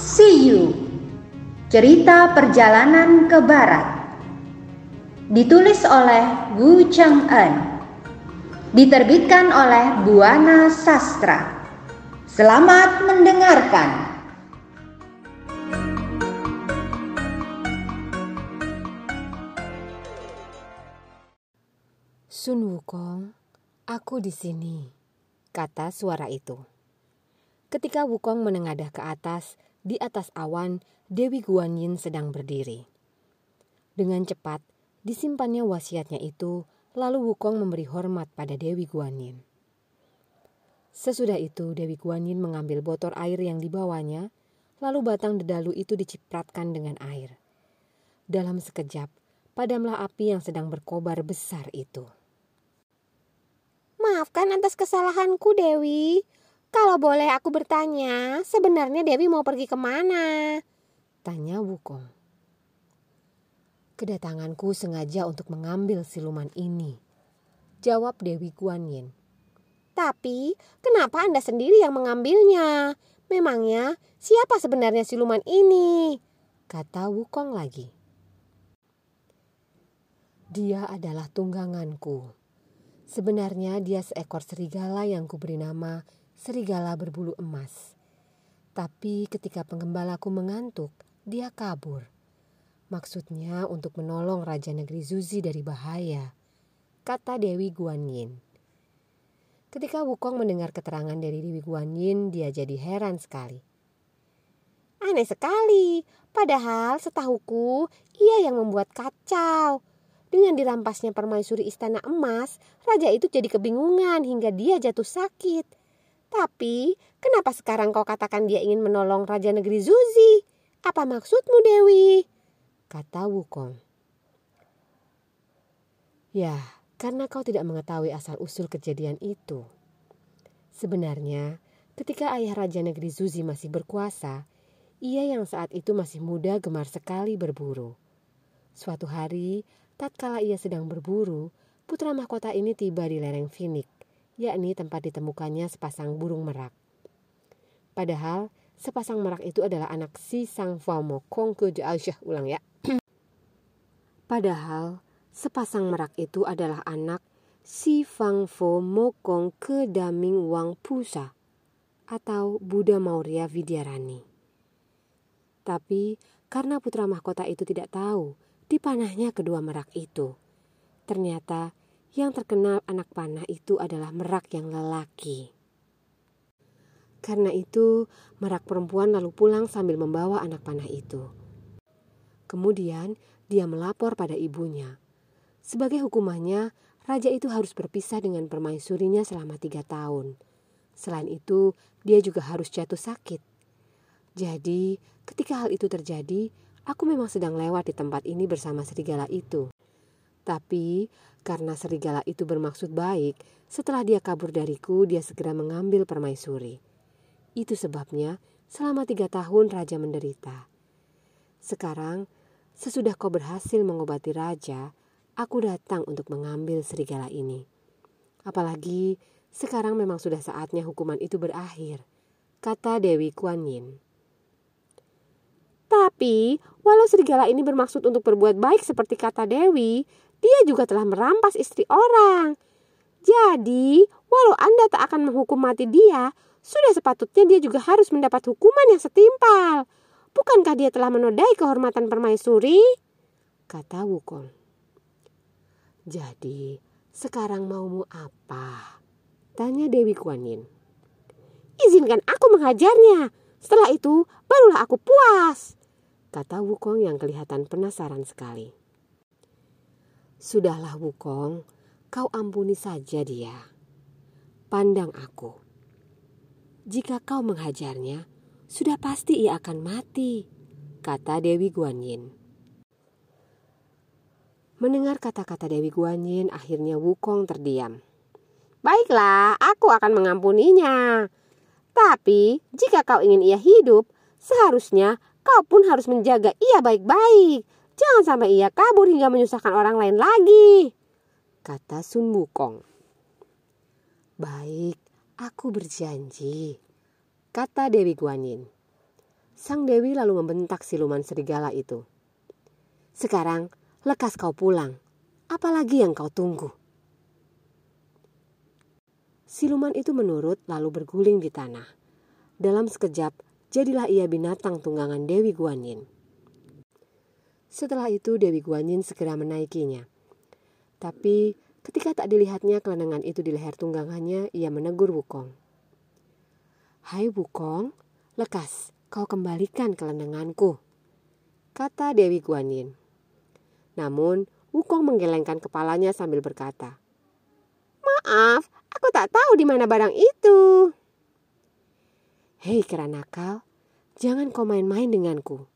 See You. Cerita Perjalanan ke Barat. Ditulis oleh Wu Cheng En Diterbitkan oleh Buana Sastra. Selamat mendengarkan. Sun Wukong, aku di sini, kata suara itu. Ketika Wukong menengadah ke atas, di atas awan, Dewi Guanyin sedang berdiri. Dengan cepat, disimpannya wasiatnya itu, lalu Wukong memberi hormat pada Dewi Guanyin. Sesudah itu, Dewi Guanyin mengambil botol air yang dibawanya, lalu batang dedalu itu dicipratkan dengan air. Dalam sekejap, padamlah api yang sedang berkobar besar itu. Maafkan atas kesalahanku, Dewi. Kalau boleh aku bertanya, sebenarnya Dewi mau pergi ke mana? Tanya Wukong. Kedatanganku sengaja untuk mengambil siluman ini. Jawab Dewi Guanyin. Tapi, kenapa Anda sendiri yang mengambilnya? Memangnya, siapa sebenarnya siluman ini? Kata Wukong lagi. Dia adalah tungganganku. Sebenarnya dia seekor serigala yang kuberi nama serigala berbulu emas. Tapi ketika penggembalaku mengantuk, dia kabur. Maksudnya untuk menolong Raja Negeri Zuzi dari bahaya, kata Dewi Guanyin. Ketika Wukong mendengar keterangan dari Dewi Guanyin, dia jadi heran sekali. Aneh sekali, padahal setahuku ia yang membuat kacau. Dengan dirampasnya permaisuri istana emas, raja itu jadi kebingungan hingga dia jatuh sakit. Tapi, kenapa sekarang kau katakan dia ingin menolong Raja Negeri Zuzi? Apa maksudmu, Dewi? Kata Wukong. Ya, karena kau tidak mengetahui asal-usul kejadian itu. Sebenarnya, ketika ayah Raja Negeri Zuzi masih berkuasa, ia yang saat itu masih muda gemar sekali berburu. Suatu hari, tatkala ia sedang berburu, putra mahkota ini tiba di lereng Finik yakni tempat ditemukannya sepasang burung merak. Padahal sepasang merak itu adalah anak si sang Famo Kong ke Aisyah ulang ya. Padahal sepasang merak itu adalah anak si Fang Fo Mokong ke Daming Wang Pusa atau Buddha Maurya Vidyarani. Tapi karena putra mahkota itu tidak tahu dipanahnya kedua merak itu, ternyata yang terkenal anak panah itu adalah merak yang lelaki. Karena itu, merak perempuan lalu pulang sambil membawa anak panah itu. Kemudian, dia melapor pada ibunya. Sebagai hukumannya, raja itu harus berpisah dengan permaisurinya selama tiga tahun. Selain itu, dia juga harus jatuh sakit. Jadi, ketika hal itu terjadi, aku memang sedang lewat di tempat ini bersama serigala itu. Tapi karena serigala itu bermaksud baik, setelah dia kabur dariku, dia segera mengambil permaisuri. Itu sebabnya selama tiga tahun raja menderita. Sekarang, sesudah kau berhasil mengobati raja, aku datang untuk mengambil serigala ini. Apalagi sekarang memang sudah saatnya hukuman itu berakhir, kata Dewi Kuan Yin. Tapi, walau serigala ini bermaksud untuk berbuat baik seperti kata Dewi, dia juga telah merampas istri orang. Jadi, walau Anda tak akan menghukum mati dia, sudah sepatutnya dia juga harus mendapat hukuman yang setimpal. Bukankah dia telah menodai kehormatan permaisuri? Kata Wukong. Jadi, sekarang maumu apa? Tanya Dewi Kuan Yin. Izinkan aku menghajarnya. Setelah itu, barulah aku puas. Kata Wukong yang kelihatan penasaran sekali. Sudahlah Wukong, kau ampuni saja dia. Pandang aku. Jika kau menghajarnya, sudah pasti ia akan mati, kata Dewi Guanyin. Mendengar kata-kata Dewi Guanyin, akhirnya Wukong terdiam. Baiklah, aku akan mengampuninya. Tapi, jika kau ingin ia hidup, seharusnya kau pun harus menjaga ia baik-baik Jangan sampai ia kabur hingga menyusahkan orang lain lagi. Kata Sun Wukong. Baik, aku berjanji. Kata Dewi Guanyin. Sang Dewi lalu membentak siluman serigala itu. Sekarang lekas kau pulang. Apalagi yang kau tunggu? Siluman itu menurut lalu berguling di tanah. Dalam sekejap, jadilah ia binatang tunggangan Dewi Guanyin. Setelah itu Dewi Guanyin segera menaikinya. Tapi ketika tak dilihatnya kelenengan itu di leher tunggangannya, ia menegur Wukong. Hai Wukong, lekas kau kembalikan kelenenganku, kata Dewi Guanyin. Namun, Wukong menggelengkan kepalanya sambil berkata, Maaf, aku tak tahu di mana barang itu. Hei kera nakal, jangan kau main-main denganku.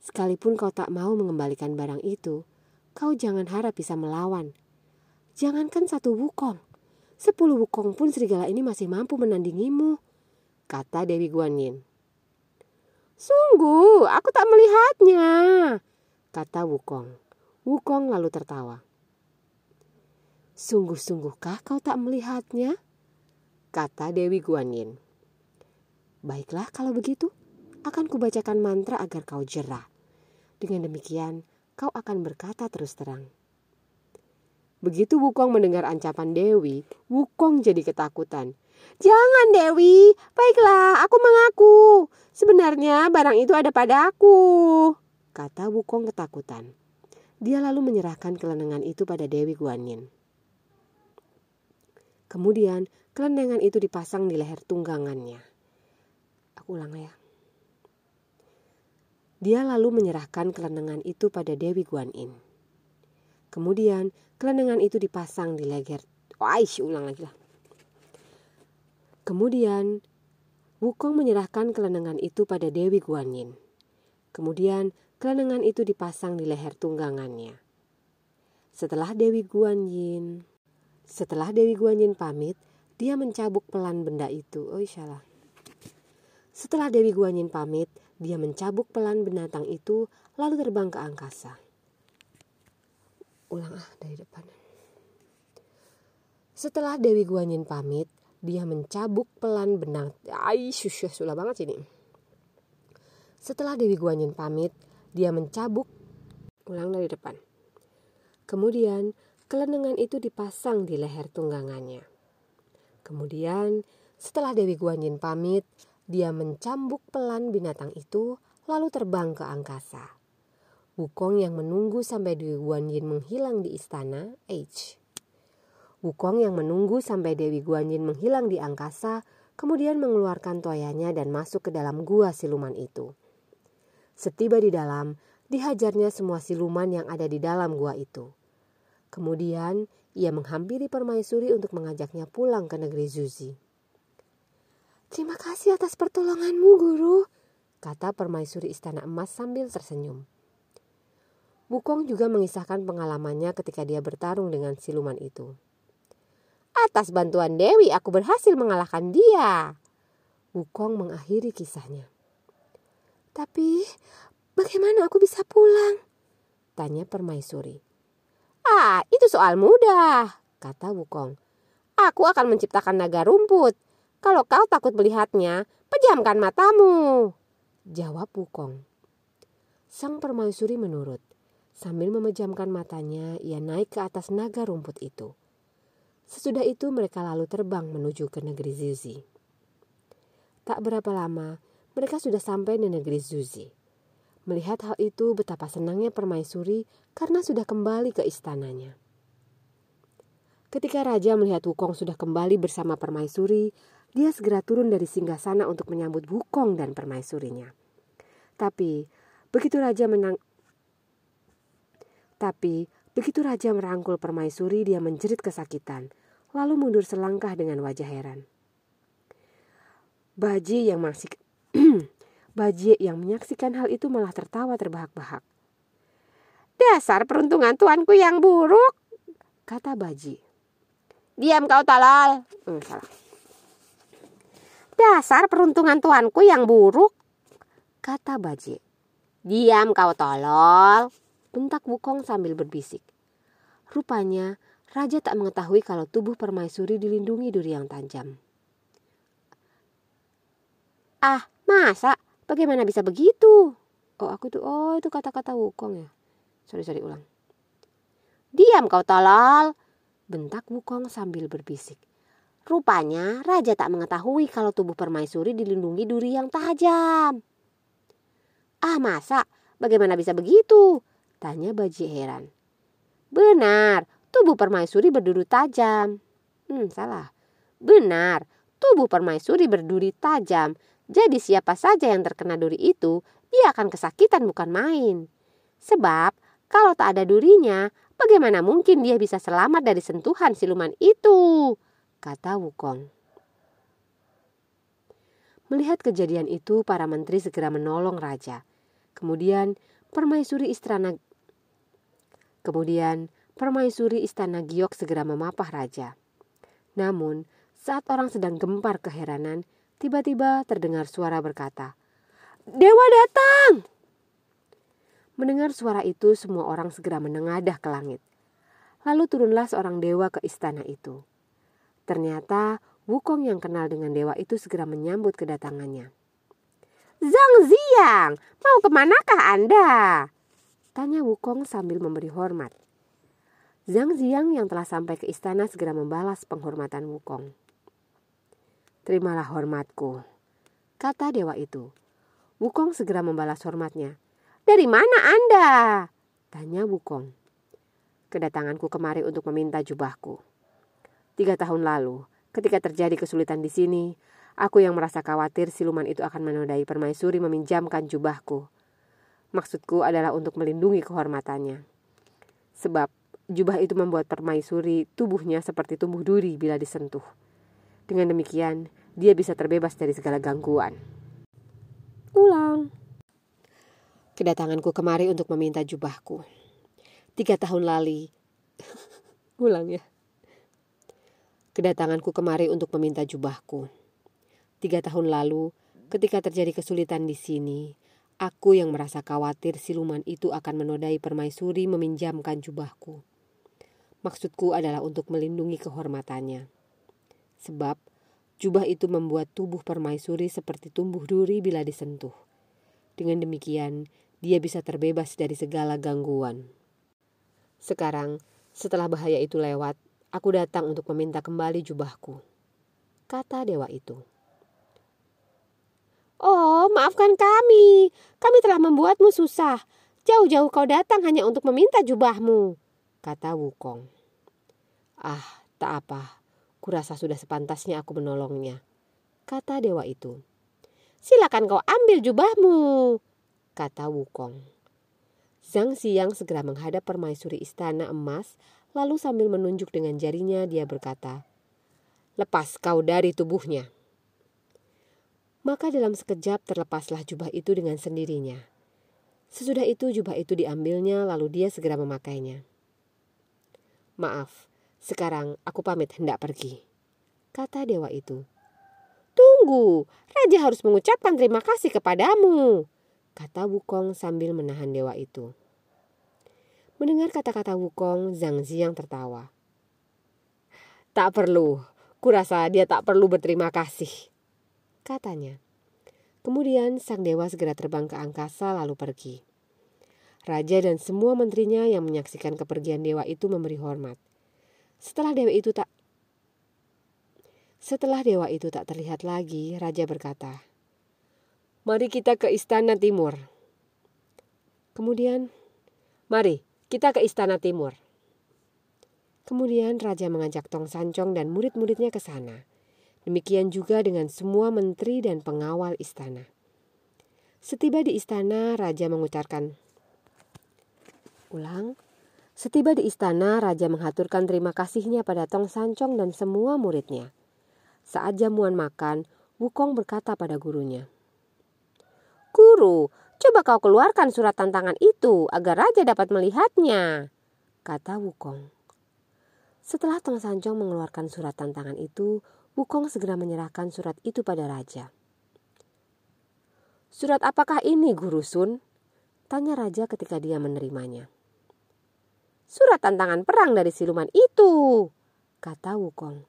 Sekalipun kau tak mau mengembalikan barang itu, kau jangan harap bisa melawan. Jangankan satu wukong, sepuluh wukong pun serigala ini masih mampu menandingimu, kata Dewi Guanyin. Sungguh, aku tak melihatnya, kata Wukong. Wukong lalu tertawa. Sungguh-sungguhkah kau tak melihatnya? Kata Dewi Guanyin. Baiklah kalau begitu, akan kubacakan mantra agar kau jerah. Dengan demikian, kau akan berkata terus terang. Begitu Wukong mendengar ancaman Dewi, Wukong jadi ketakutan. Jangan Dewi, baiklah aku mengaku. Sebenarnya barang itu ada padaku, kata Wukong ketakutan. Dia lalu menyerahkan kelenengan itu pada Dewi Guanyin. Kemudian kelenengan itu dipasang di leher tunggangannya. Aku ulang ya. Dia lalu menyerahkan kelenengan itu pada Dewi Guanyin. Kemudian kelenengan itu dipasang di leher. Waish, ulang lagi lah. Kemudian Wukong menyerahkan kelenengan itu pada Dewi Guanyin. Kemudian kelenengan itu dipasang di leher tunggangannya. Setelah Dewi Guanyin, setelah Dewi Guanyin pamit, dia mencabuk pelan benda itu. Oh salah. Setelah Dewi Guanyin pamit, dia mencabuk pelan binatang itu lalu terbang ke angkasa. Ulang ah dari depan. Setelah Dewi Guanyin pamit, dia mencabuk pelan benang. Ai, susyah sulah banget ini. Setelah Dewi Guanyin pamit, dia mencabuk ulang dari depan. Kemudian, kelenengan itu dipasang di leher tunggangannya. Kemudian, setelah Dewi Guanyin pamit, dia mencambuk pelan binatang itu lalu terbang ke angkasa. Wukong yang menunggu sampai Dewi Guanyin menghilang di istana, H. Wukong yang menunggu sampai Dewi Guanyin menghilang di angkasa, kemudian mengeluarkan toyanya dan masuk ke dalam gua siluman itu. Setiba di dalam, dihajarnya semua siluman yang ada di dalam gua itu. Kemudian, ia menghampiri permaisuri untuk mengajaknya pulang ke negeri Zuzi. Terima kasih atas pertolonganmu, guru, kata permaisuri istana emas sambil tersenyum. Wukong juga mengisahkan pengalamannya ketika dia bertarung dengan siluman itu. Atas bantuan Dewi aku berhasil mengalahkan dia. Wukong mengakhiri kisahnya. Tapi bagaimana aku bisa pulang? Tanya permaisuri. Ah, itu soal mudah, kata Wukong. Aku akan menciptakan naga rumput. Kalau kau takut melihatnya, pejamkan matamu. Jawab Wukong. Sang permaisuri menurut. Sambil memejamkan matanya, ia naik ke atas naga rumput itu. Sesudah itu mereka lalu terbang menuju ke negeri Zuzi. Tak berapa lama, mereka sudah sampai di negeri Zuzi. Melihat hal itu, betapa senangnya permaisuri karena sudah kembali ke istananya. Ketika raja melihat Wukong sudah kembali bersama permaisuri, dia segera turun dari singgah sana untuk menyambut Wukong dan permaisurinya. Tapi, begitu raja menang Tapi, begitu raja merangkul permaisuri, dia menjerit kesakitan lalu mundur selangkah dengan wajah heran. Baji yang masih Baji yang menyaksikan hal itu malah tertawa terbahak-bahak. Dasar peruntungan tuanku yang buruk, kata Baji. Diam kau tolol. Hmm, salah. Dasar peruntungan tuanku yang buruk, kata Baji. Diam kau tolol, bentak Wukong sambil berbisik. Rupanya Raja tak mengetahui kalau tubuh permaisuri dilindungi duri yang tajam. Ah, masa? Bagaimana bisa begitu? Oh aku tuh, oh itu kata-kata Wukong ya. Sorry, sorry ulang. Diam kau tolol, bentak Wukong sambil berbisik. Rupanya raja tak mengetahui kalau tubuh permaisuri dilindungi duri yang tajam. Ah masa? Bagaimana bisa begitu? Tanya Baji heran. Benar, tubuh permaisuri berduri tajam. Hmm, salah. Benar, tubuh permaisuri berduri tajam. Jadi siapa saja yang terkena duri itu, dia akan kesakitan bukan main. Sebab kalau tak ada durinya, bagaimana mungkin dia bisa selamat dari sentuhan siluman itu? Kata Wukong. Melihat kejadian itu, para menteri segera menolong raja. Kemudian permaisuri istana Kemudian permaisuri istana Giok segera memapah raja. Namun, saat orang sedang gempar keheranan, tiba-tiba terdengar suara berkata, "Dewa datang!" Mendengar suara itu, semua orang segera menengadah ke langit. Lalu turunlah seorang dewa ke istana itu. Ternyata Wukong yang kenal dengan dewa itu segera menyambut kedatangannya. Zhang Ziang, mau ke manakah Anda? Tanya Wukong sambil memberi hormat. Zhang Ziang yang telah sampai ke istana segera membalas penghormatan Wukong. Terimalah hormatku, kata dewa itu. Wukong segera membalas hormatnya. Dari mana Anda? Tanya Wukong. Kedatanganku kemari untuk meminta jubahku. Tiga tahun lalu, ketika terjadi kesulitan di sini, aku yang merasa khawatir siluman itu akan menodai permaisuri meminjamkan jubahku. Maksudku adalah untuk melindungi kehormatannya. Sebab jubah itu membuat permaisuri tubuhnya seperti tumbuh duri bila disentuh. Dengan demikian, dia bisa terbebas dari segala gangguan. Ulang. Kedatanganku kemari untuk meminta jubahku. Tiga tahun lalu. Ulang ya. Kedatanganku kemari untuk meminta jubahku. Tiga tahun lalu, ketika terjadi kesulitan di sini, Aku yang merasa khawatir siluman itu akan menodai permaisuri meminjamkan jubahku. Maksudku adalah untuk melindungi kehormatannya. Sebab jubah itu membuat tubuh permaisuri seperti tumbuh duri bila disentuh. Dengan demikian, dia bisa terbebas dari segala gangguan. Sekarang, setelah bahaya itu lewat, aku datang untuk meminta kembali jubahku. Kata dewa itu. Oh, maafkan kami. Kami telah membuatmu susah. Jauh-jauh kau datang hanya untuk meminta jubahmu, kata Wukong. Ah, tak apa. Kurasa sudah sepantasnya aku menolongnya, kata dewa itu. Silakan kau ambil jubahmu, kata Wukong. Zhang Xiang segera menghadap permaisuri istana emas, lalu sambil menunjuk dengan jarinya dia berkata, Lepas kau dari tubuhnya. Maka dalam sekejap terlepaslah jubah itu dengan sendirinya. Sesudah itu jubah itu diambilnya lalu dia segera memakainya. Maaf, sekarang aku pamit hendak pergi. Kata dewa itu. Tunggu, raja harus mengucapkan terima kasih kepadamu. Kata Wukong sambil menahan dewa itu. Mendengar kata-kata Wukong, Zhang Ziang tertawa. Tak perlu, kurasa dia tak perlu berterima kasih katanya. Kemudian sang dewa segera terbang ke angkasa lalu pergi. Raja dan semua menterinya yang menyaksikan kepergian dewa itu memberi hormat. Setelah dewa itu tak Setelah dewa itu tak terlihat lagi, raja berkata, "Mari kita ke istana timur." Kemudian, "Mari kita ke istana timur." Kemudian raja mengajak Tong Sancong dan murid-muridnya ke sana. Demikian juga dengan semua menteri dan pengawal istana. Setiba di istana, raja mengucapkan, Ulang, setiba di istana, raja menghaturkan terima kasihnya pada Tong Sancong dan semua muridnya. Saat jamuan makan, Wukong berkata pada gurunya, Guru, coba kau keluarkan surat tantangan itu agar raja dapat melihatnya, kata Wukong. Setelah Tong Sancong mengeluarkan surat tantangan itu, Wukong segera menyerahkan surat itu pada raja. Surat apakah ini, Guru Sun? Tanya raja ketika dia menerimanya. Surat tantangan perang dari siluman itu, kata Wukong.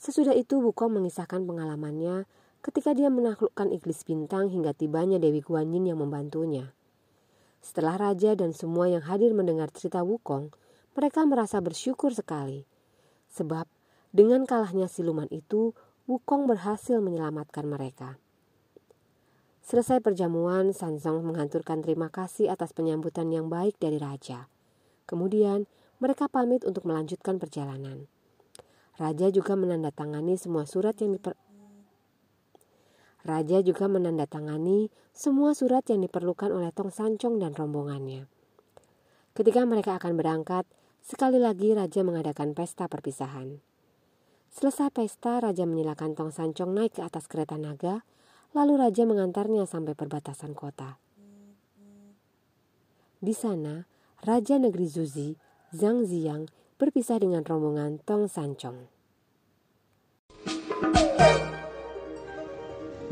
Sesudah itu Wukong mengisahkan pengalamannya ketika dia menaklukkan iblis bintang hingga tibanya Dewi Guanyin yang membantunya. Setelah raja dan semua yang hadir mendengar cerita Wukong, mereka merasa bersyukur sekali. Sebab dengan kalahnya siluman itu, Wukong berhasil menyelamatkan mereka. Selesai perjamuan, Sanzong menghanturkan terima kasih atas penyambutan yang baik dari raja. Kemudian, mereka pamit untuk melanjutkan perjalanan. Raja juga menandatangani semua surat yang diper Raja juga menandatangani semua surat yang diperlukan oleh Tong Sancong dan rombongannya. Ketika mereka akan berangkat, sekali lagi Raja mengadakan pesta perpisahan. Selesai pesta, Raja menyilakan Tong Sancong naik ke atas kereta naga, lalu Raja mengantarnya sampai perbatasan kota. Di sana, Raja Negeri Zuzi, Zhang Ziang, berpisah dengan rombongan Tong Sancong.